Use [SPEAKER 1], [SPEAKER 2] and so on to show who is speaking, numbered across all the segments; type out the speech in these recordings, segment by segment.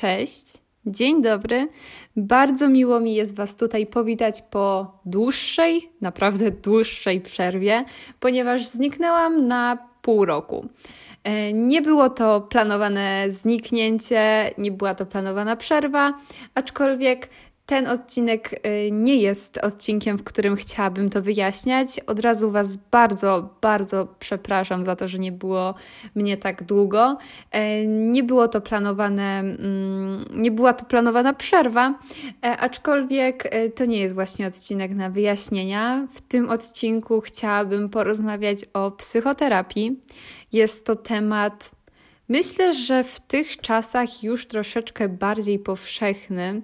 [SPEAKER 1] Cześć, dzień dobry. Bardzo miło mi jest Was tutaj powitać po dłuższej, naprawdę dłuższej przerwie, ponieważ zniknęłam na pół roku. E, nie było to planowane zniknięcie, nie była to planowana przerwa, aczkolwiek ten odcinek y, nie jest odcinkiem, w którym chciałabym to wyjaśniać. Od razu Was bardzo, bardzo przepraszam za to, że nie było mnie tak długo. E, nie było to planowane, mm, nie była to planowana przerwa, e, aczkolwiek e, to nie jest właśnie odcinek na wyjaśnienia. W tym odcinku chciałabym porozmawiać o psychoterapii. Jest to temat Myślę, że w tych czasach już troszeczkę bardziej powszechny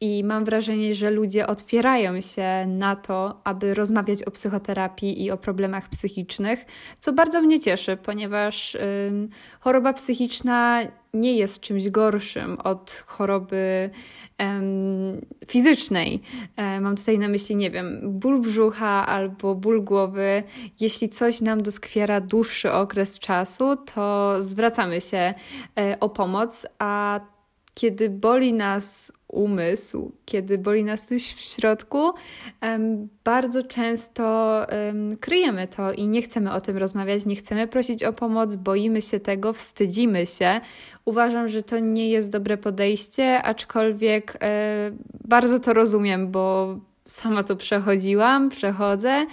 [SPEAKER 1] i mam wrażenie, że ludzie otwierają się na to, aby rozmawiać o psychoterapii i o problemach psychicznych, co bardzo mnie cieszy, ponieważ choroba psychiczna nie jest czymś gorszym od choroby fizycznej. E, mam tutaj na myśli, nie wiem, ból brzucha albo ból głowy. Jeśli coś nam doskwiera dłuższy okres czasu, to zwracamy się e, o pomoc, a kiedy boli nas umysł, kiedy boli nas coś w środku, bardzo często kryjemy to i nie chcemy o tym rozmawiać, nie chcemy prosić o pomoc, boimy się tego, wstydzimy się. Uważam, że to nie jest dobre podejście, aczkolwiek e, bardzo to rozumiem, bo sama to przechodziłam, przechodzę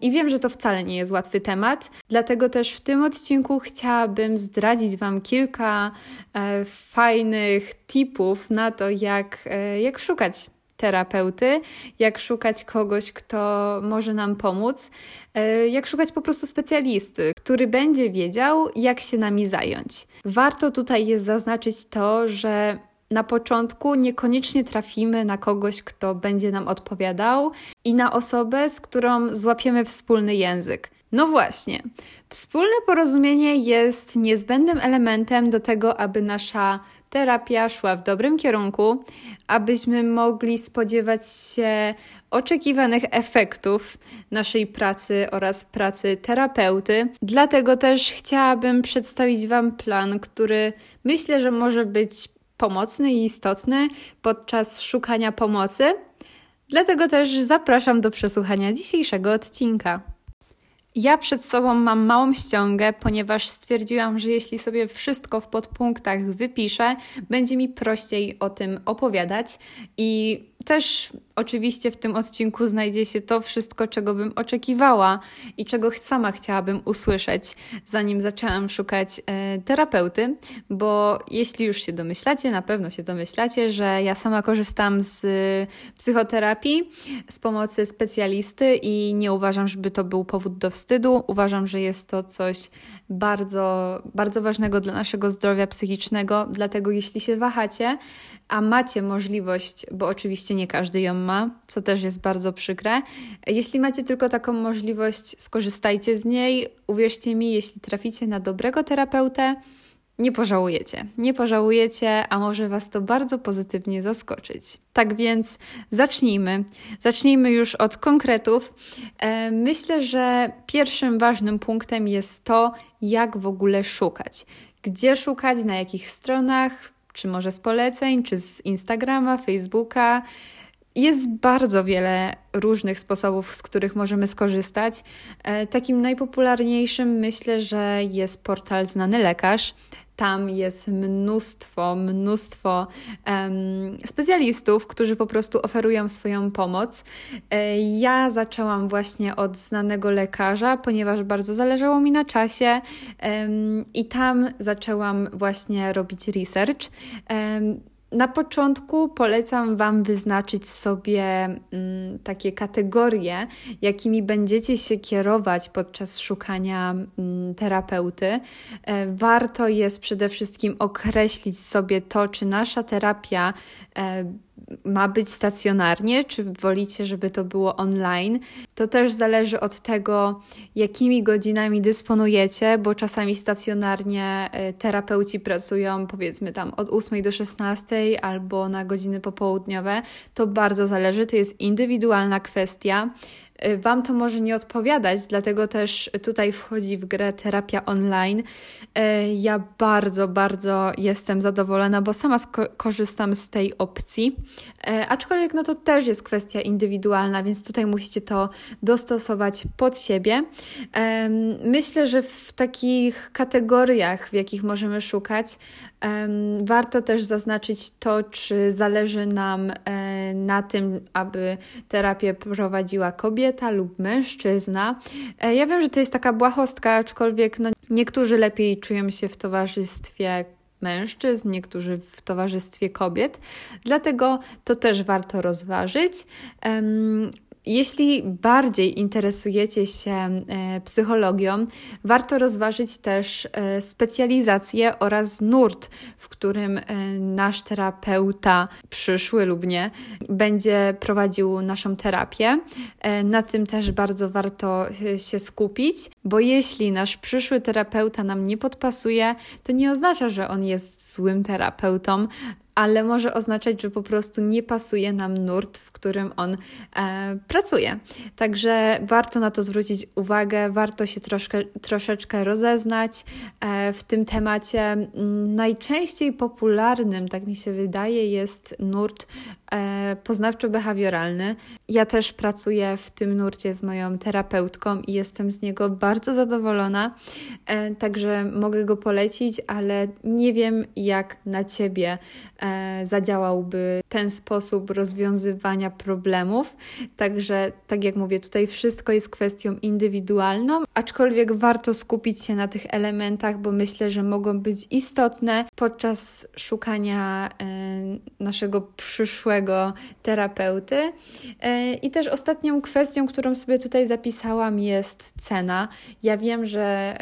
[SPEAKER 1] i wiem, że to wcale nie jest łatwy temat. Dlatego też w tym odcinku chciałabym zdradzić Wam kilka e, fajnych tipów na to, jak, e, jak szukać terapeuty, jak szukać kogoś, kto może nam pomóc, e, jak szukać po prostu specjalisty, który będzie wiedział, jak się nami zająć. Warto tutaj jest zaznaczyć to, że na początku niekoniecznie trafimy na kogoś, kto będzie nam odpowiadał i na osobę, z którą złapiemy wspólny język. No właśnie, wspólne porozumienie jest niezbędnym elementem do tego, aby nasza terapia szła w dobrym kierunku, abyśmy mogli spodziewać się oczekiwanych efektów naszej pracy oraz pracy terapeuty. Dlatego też chciałabym przedstawić Wam plan, który myślę, że może być pomocny i istotny podczas szukania pomocy. Dlatego też zapraszam do przesłuchania dzisiejszego odcinka. Ja przed sobą mam małą ściągę, ponieważ stwierdziłam, że jeśli sobie wszystko w podpunktach wypiszę, będzie mi prościej o tym opowiadać i też oczywiście w tym odcinku znajdzie się to wszystko, czego bym oczekiwała i czego sama chciałabym usłyszeć, zanim zaczęłam szukać e, terapeuty, bo jeśli już się domyślacie, na pewno się domyślacie, że ja sama korzystam z psychoterapii, z pomocy specjalisty i nie uważam, żeby to był powód do wstydu. Uważam, że jest to coś bardzo, bardzo ważnego dla naszego zdrowia psychicznego, dlatego jeśli się wahacie, a macie możliwość, bo oczywiście nie każdy ją ma, co też jest bardzo przykre. Jeśli macie tylko taką możliwość, skorzystajcie z niej. Uwierzcie mi, jeśli traficie na dobrego terapeutę, nie pożałujecie. Nie pożałujecie, a może Was to bardzo pozytywnie zaskoczyć. Tak więc zacznijmy. Zacznijmy już od konkretów. E, myślę, że pierwszym ważnym punktem jest to, jak w ogóle szukać. Gdzie szukać, na jakich stronach, czy może z poleceń, czy z Instagrama, Facebooka. Jest bardzo wiele różnych sposobów, z których możemy skorzystać. E, takim najpopularniejszym myślę, że jest portal Znany Lekarz. Tam jest mnóstwo, mnóstwo um, specjalistów, którzy po prostu oferują swoją pomoc. E, ja zaczęłam właśnie od znanego lekarza, ponieważ bardzo zależało mi na czasie um, i tam zaczęłam właśnie robić research. Um, na początku polecam Wam wyznaczyć sobie mm, takie kategorie, jakimi będziecie się kierować podczas szukania mm, terapeuty. E, warto jest przede wszystkim określić sobie to, czy nasza terapia e, ma być stacjonarnie, czy wolicie, żeby to było online. To też zależy od tego, jakimi godzinami dysponujecie, bo czasami stacjonarnie e, terapeuci pracują powiedzmy tam od 8 do 16 albo na godziny popołudniowe. To bardzo zależy, to jest indywidualna kwestia. Wam to może nie odpowiadać, dlatego też tutaj wchodzi w grę terapia online. Ja bardzo, bardzo jestem zadowolona, bo sama korzystam z tej opcji, aczkolwiek no to też jest kwestia indywidualna, więc tutaj musicie to dostosować pod siebie. Myślę, że w takich kategoriach, w jakich możemy szukać, warto też zaznaczyć to, czy zależy nam e, na tym, aby terapię prowadziła kobieta lub mężczyzna. E, ja wiem, że to jest taka błahostka, aczkolwiek no, niektórzy lepiej czują się w towarzystwie mężczyzn, niektórzy w towarzystwie kobiet, dlatego to też warto rozważyć. Jeśli bardziej interesujecie się e, psychologią, warto rozważyć też e, specjalizację oraz nurt, w którym e, nasz terapeuta, przyszły lub nie, będzie prowadził naszą terapię. Na tym też bardzo warto się skupić, bo jeśli nasz przyszły terapeuta nam nie podpasuje, to nie oznacza, że on jest złym terapeutą, ale może oznaczać, że po prostu nie pasuje nam nurt, w którym on e, pracuje. Także warto na to zwrócić uwagę, warto się troszkę, troszeczkę rozeznać e, w tym temacie. Mm, najczęściej popularnym, tak mi się wydaje, jest nurt e, poznawczo-behawioralny. Ja też pracuję w tym nurcie z moją terapeutką i jestem z niego bardzo zadowolona, e, także mogę go polecić, ale nie wiem, jak na ciebie E, zadziałałby ten sposób rozwiązywania problemów. Także, tak jak mówię, tutaj wszystko jest kwestią indywidualną, aczkolwiek warto skupić się na tych elementach, bo myślę, że mogą być istotne podczas szukania e, naszego przyszłego terapeuty. E, I też ostatnią kwestią, którą sobie tutaj zapisałam, jest cena. Ja wiem, że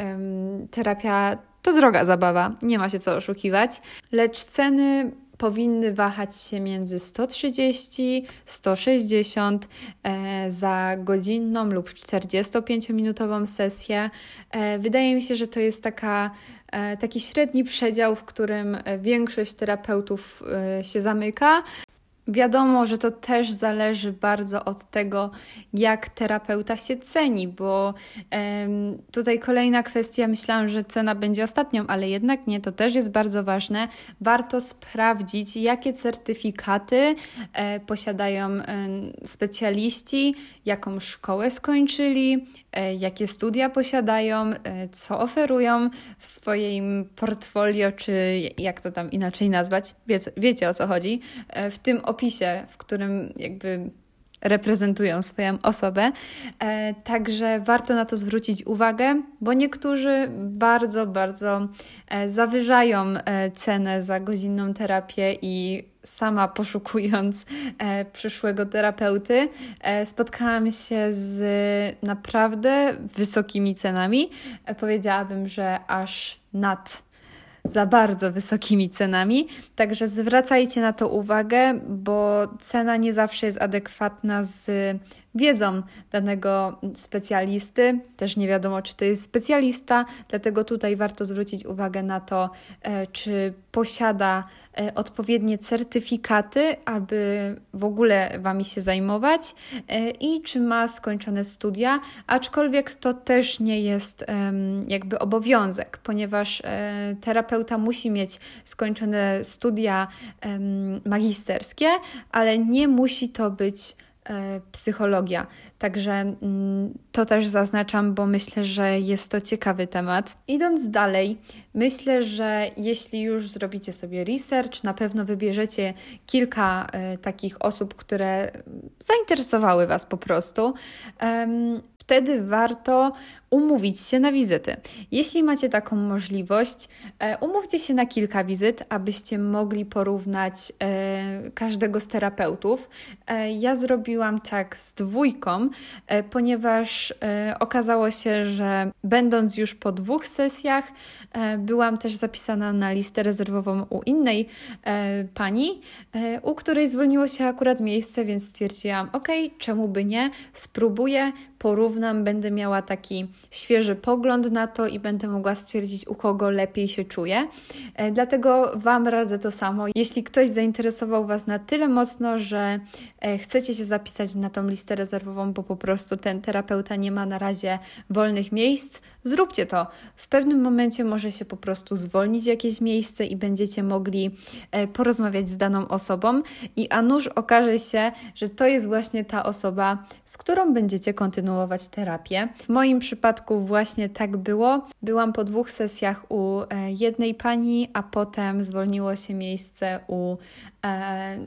[SPEAKER 1] terapia to droga zabawa, nie ma się co oszukiwać, lecz ceny powinny wahać się między 130 160 e, za godzinną lub 45-minutową sesję. E, wydaje mi się, że to jest taka e, taki średni przedział, w którym większość terapeutów się zamyka. Wiadomo, że to też zależy bardzo od tego, jak terapeuta się ceni, bo tutaj kolejna kwestia, myślałam, że cena będzie ostatnią, ale jednak nie, to też jest bardzo ważne. Warto sprawdzić, jakie certyfikaty e, posiadają e, specjaliści, jaką szkołę skończyli, e, jakie studia posiadają, e, co oferują w swoim portfolio, czy jak to tam inaczej nazwać, wiecie, wiecie o co chodzi, e, w tym opisie, w którym jakby reprezentują swoją osobę. Także warto na to zwrócić uwagę, bo niektórzy bardzo, bardzo zawyżają cenę za godzinną terapię i sama poszukując e, przyszłego terapeuty, e, spotkałam się z naprawdę wysokimi cenami. E, powiedziałabym, że aż nad za bardzo wysokimi cenami. Także zwracajcie na to uwagę, bo cena nie zawsze jest adekwatna z wiedzą danego specjalisty. Też nie wiadomo, czy to jest specjalista, dlatego tutaj warto zwrócić uwagę na to, e, czy posiada e, odpowiednie certyfikaty, aby w ogóle Wami się zajmować e, i czy ma skończone studia, aczkolwiek to też nie jest jakby obowiązek, ponieważ terapeuta musi mieć skończone studia magisterskie, ale nie musi to być psychologia. Także mm, to też zaznaczam, bo myślę, że jest to ciekawy temat. Idąc dalej, myślę, że jeśli już zrobicie sobie research, na pewno wybierzecie kilka e, takich osób, które zainteresowały Was po prostu wtedy warto umówić się na wizyty. Jeśli macie taką możliwość, e, umówcie się na kilka wizyt, abyście mogli porównać e, każdego z terapeutów. E, ja zrobiłam tak z dwójką, ponieważ okazało się, że będąc już po dwóch sesjach, byłam też zapisana na listę rezerwową u innej pani, u której zwolniło się akurat miejsce, więc stwierdziłam, ok, czemu by nie, spróbuję, porównam, będę miała taki świeży pogląd na to i będę mogła stwierdzić, u kogo lepiej się czuję. E, dlatego Wam radzę to samo. Jeśli ktoś zainteresował Was na tyle mocno, że e, chcecie się zapisać na tą listę rezerwową, bo po prostu ten terapeuta nie ma na razie wolnych miejsc, zróbcie to. W pewnym momencie może się po prostu zwolnić jakieś miejsce i będziecie mogli e, porozmawiać z daną osobą i a nuż okaże się, że to jest właśnie ta osoba, z którą będziecie kontynuować terapię. W moim przypadku właśnie tak było. Byłam po dwóch sesjach u e, jednej pani, a potem zwolniło się miejsce u e,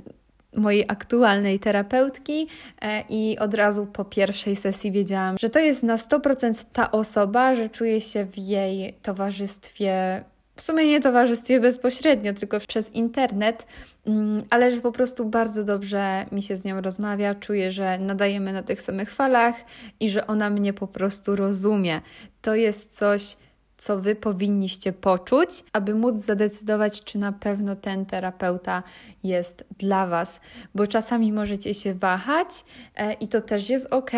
[SPEAKER 1] mojej aktualnej terapeutki e, i od razu po pierwszej sesji wiedziałam, że to jest na 100% ta osoba, że czuję się w jej towarzystwie w sumie nie towarzystwie bezpośrednio, tylko przez internet, mm, ale że po prostu bardzo dobrze mi się z nią rozmawia, czuję, że nadajemy na tych samych falach i że ona mnie po prostu rozumie. To jest coś, co wy powinniście poczuć, aby móc zadecydować, czy na pewno ten terapeuta jest dla was, bo czasami możecie się wahać e, i to też jest ok.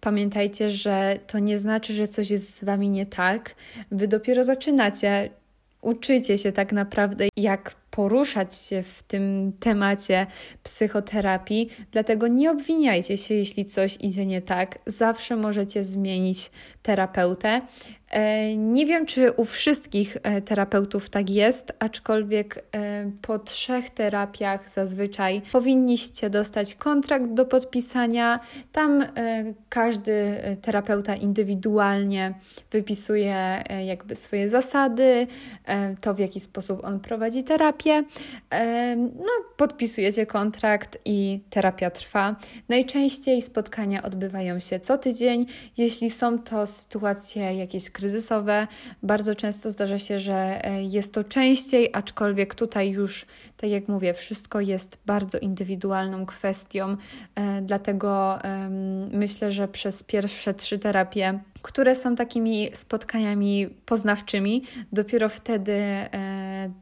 [SPEAKER 1] Pamiętajcie, że to nie znaczy, że coś jest z wami nie tak. Wy dopiero zaczynacie uczycie się tak naprawdę, jak poruszać się w tym temacie psychoterapii, dlatego nie obwiniajcie się, jeśli coś idzie nie tak. Zawsze możecie zmienić terapeutę. E, nie wiem, czy u wszystkich e, terapeutów tak jest, aczkolwiek e, po trzech terapiach zazwyczaj powinniście dostać kontrakt do podpisania. Tam każdy terapeuta indywidualnie wypisuje jakby swoje zasady, to w jaki sposób on prowadzi terapię. No, podpisujecie kontrakt i terapia trwa. Najczęściej spotkania odbywają się co tydzień. Jeśli są to sytuacje jakieś kryzysowe. Bardzo często zdarza się, że e, jest to częściej, aczkolwiek tutaj już, tak jak mówię, wszystko jest bardzo indywidualną kwestią, e, dlatego myślę, że przez pierwsze trzy terapie, które są takimi spotkaniami poznawczymi, dopiero wtedy e,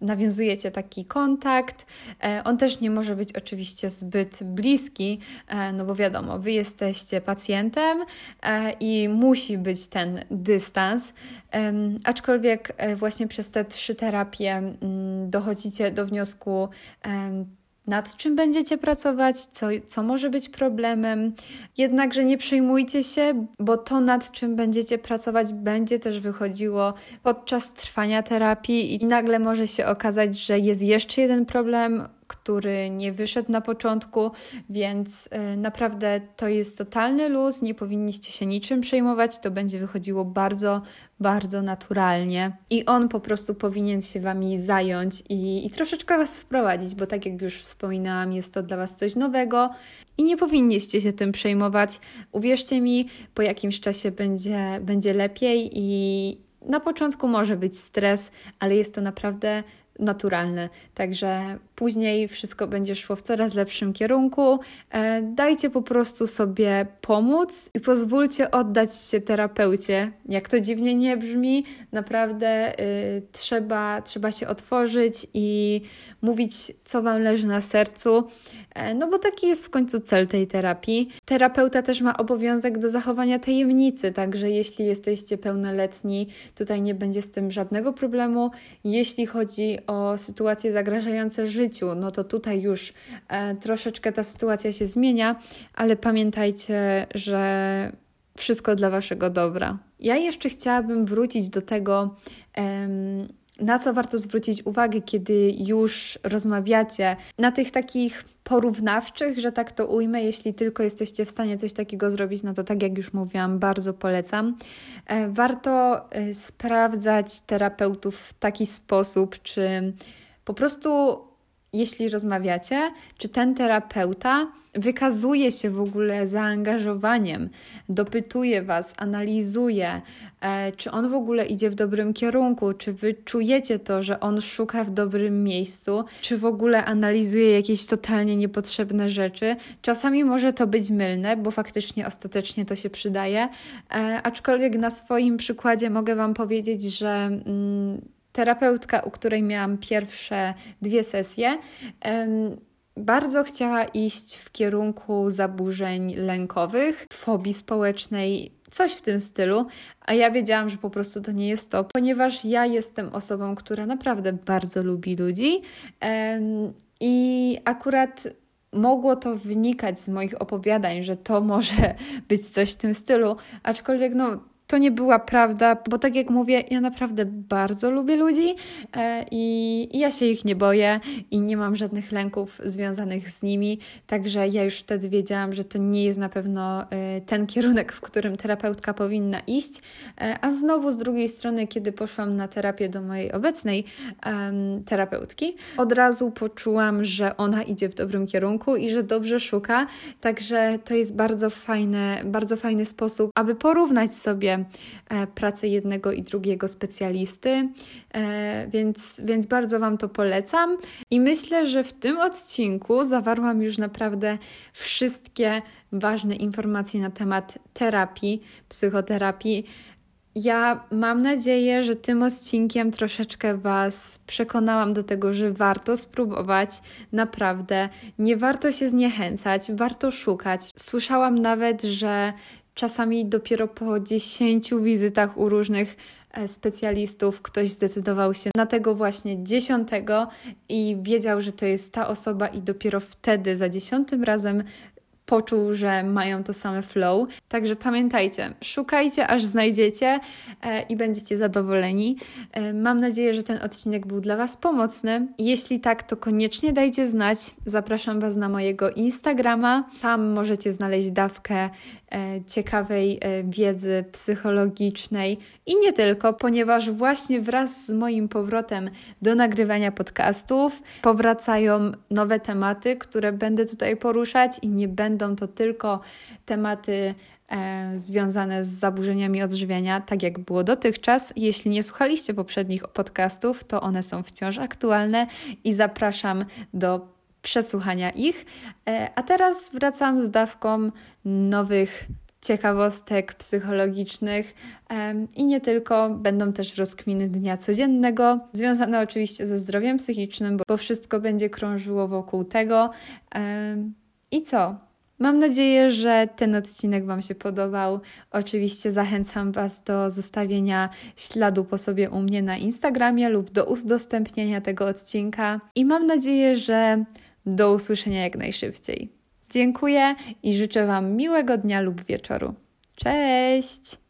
[SPEAKER 1] nawiązujecie taki kontakt. On też nie może być oczywiście zbyt bliski, no bo wiadomo, wy jesteście pacjentem i musi być ten dystans, aczkolwiek e, właśnie przez te trzy terapie um, dochodzicie do wniosku, nad czym będziecie pracować, co, co może być problemem. Jednakże nie przejmujcie się, bo to, nad czym będziecie pracować, będzie też wychodziło podczas trwania terapii, i nagle może się okazać, że jest jeszcze jeden problem, który nie wyszedł na początku, więc y, naprawdę to jest totalny luz, nie powinniście się niczym przejmować, to będzie wychodziło bardzo, bardzo naturalnie i on po prostu powinien się Wami zająć i, i troszeczkę Was wprowadzić, bo tak jak już wspominałam, jest to dla Was coś nowego i nie powinniście się tym przejmować. Uwierzcie mi, po jakimś czasie będzie, będzie lepiej i na początku może być stres, ale jest to naprawdę naturalne. Także później wszystko będzie szło w coraz lepszym kierunku. E, dajcie po prostu sobie pomóc i pozwólcie oddać się terapeucie. Jak to dziwnie nie brzmi, naprawdę y, trzeba, trzeba się otworzyć i mówić, co Wam leży na sercu. E, no bo taki jest w końcu cel tej terapii. Terapeuta też ma obowiązek do zachowania tajemnicy, także jeśli jesteście pełnoletni, tutaj nie będzie z tym żadnego problemu. Jeśli chodzi o sytuacje zagrażające życiu, no to tutaj już e, troszeczkę ta sytuacja się zmienia, ale pamiętajcie, że wszystko dla Waszego dobra. Ja jeszcze chciałabym wrócić do tego, na co warto zwrócić uwagę, kiedy już rozmawiacie, na tych takich porównawczych, że tak to ujmę. Jeśli tylko jesteście w stanie coś takiego zrobić, no to tak jak już mówiłam, bardzo polecam. E, warto e, sprawdzać terapeutów w taki sposób, czy po prostu jeśli rozmawiacie, czy ten terapeuta wykazuje się w ogóle zaangażowaniem, dopytuje Was, analizuje, e, czy on w ogóle idzie w dobrym kierunku, czy Wy czujecie to, że on szuka w dobrym miejscu, czy w ogóle analizuje jakieś totalnie niepotrzebne rzeczy. Czasami może to być mylne, bo faktycznie ostatecznie to się przydaje, e, aczkolwiek na swoim przykładzie mogę Wam powiedzieć, że. Mm, terapeutka, u której miałam pierwsze dwie sesje, bardzo chciała iść w kierunku zaburzeń lękowych, fobii społecznej, coś w tym stylu, a ja wiedziałam, że po prostu to nie jest to, ponieważ ja jestem osobą, która naprawdę bardzo lubi ludzi i akurat mogło to wynikać z moich opowiadań, że to może być coś w tym stylu, aczkolwiek no to nie była prawda, bo tak jak mówię, ja naprawdę bardzo lubię ludzi e, i, ja się ich nie boję i nie mam żadnych lęków związanych z nimi, także ja już wtedy wiedziałam, że to nie jest na pewno e, ten kierunek, w którym terapeutka powinna iść. E, a znowu z drugiej strony, kiedy poszłam na terapię do mojej obecnej terapeutki, od razu poczułam, że ona idzie w dobrym kierunku i że dobrze szuka, także to jest bardzo fajne, bardzo fajny sposób, aby porównać sobie E, pracę jednego i drugiego specjalisty, e, więc, więc bardzo Wam to polecam. I myślę, że w tym odcinku zawarłam już naprawdę wszystkie ważne informacje na temat terapii, psychoterapii. Ja mam nadzieję, że tym odcinkiem troszeczkę Was przekonałam do tego, że warto spróbować. Naprawdę nie warto się zniechęcać, warto szukać. Słyszałam nawet, że Czasami dopiero po 10 wizytach u różnych e, specjalistów ktoś zdecydował się na tego właśnie dziesiątego i wiedział, że to jest ta osoba, i dopiero wtedy za dziesiątym razem poczuł, że mają to same flow. Także pamiętajcie, szukajcie aż znajdziecie e, i będziecie zadowoleni. E, mam nadzieję, że ten odcinek był dla Was pomocny. Jeśli tak, to koniecznie dajcie znać. Zapraszam Was na mojego Instagrama. Tam możecie znaleźć dawkę E, ciekawej wiedzy psychologicznej i nie tylko, ponieważ właśnie wraz z moim powrotem do nagrywania podcastów powracają nowe tematy, które będę tutaj poruszać i nie będą to tylko tematy e, związane z zaburzeniami odżywiania, tak jak było dotychczas. Jeśli nie słuchaliście poprzednich podcastów, to one są wciąż aktualne i zapraszam do przesłuchania ich. E, a teraz wracam z dawką nowych ciekawostek psychologicznych i nie tylko, będą też rozkminy dnia codziennego, związane oczywiście ze zdrowiem psychicznym, bo wszystko będzie krążyło wokół tego. I co? Mam nadzieję, że ten odcinek Wam się podobał. Oczywiście zachęcam Was do zostawienia śladu po sobie u mnie na Instagramie lub do udostępnienia tego odcinka. I mam nadzieję, że do usłyszenia jak najszybciej. Dziękuję i życzę Wam miłego dnia lub wieczoru. Cześć!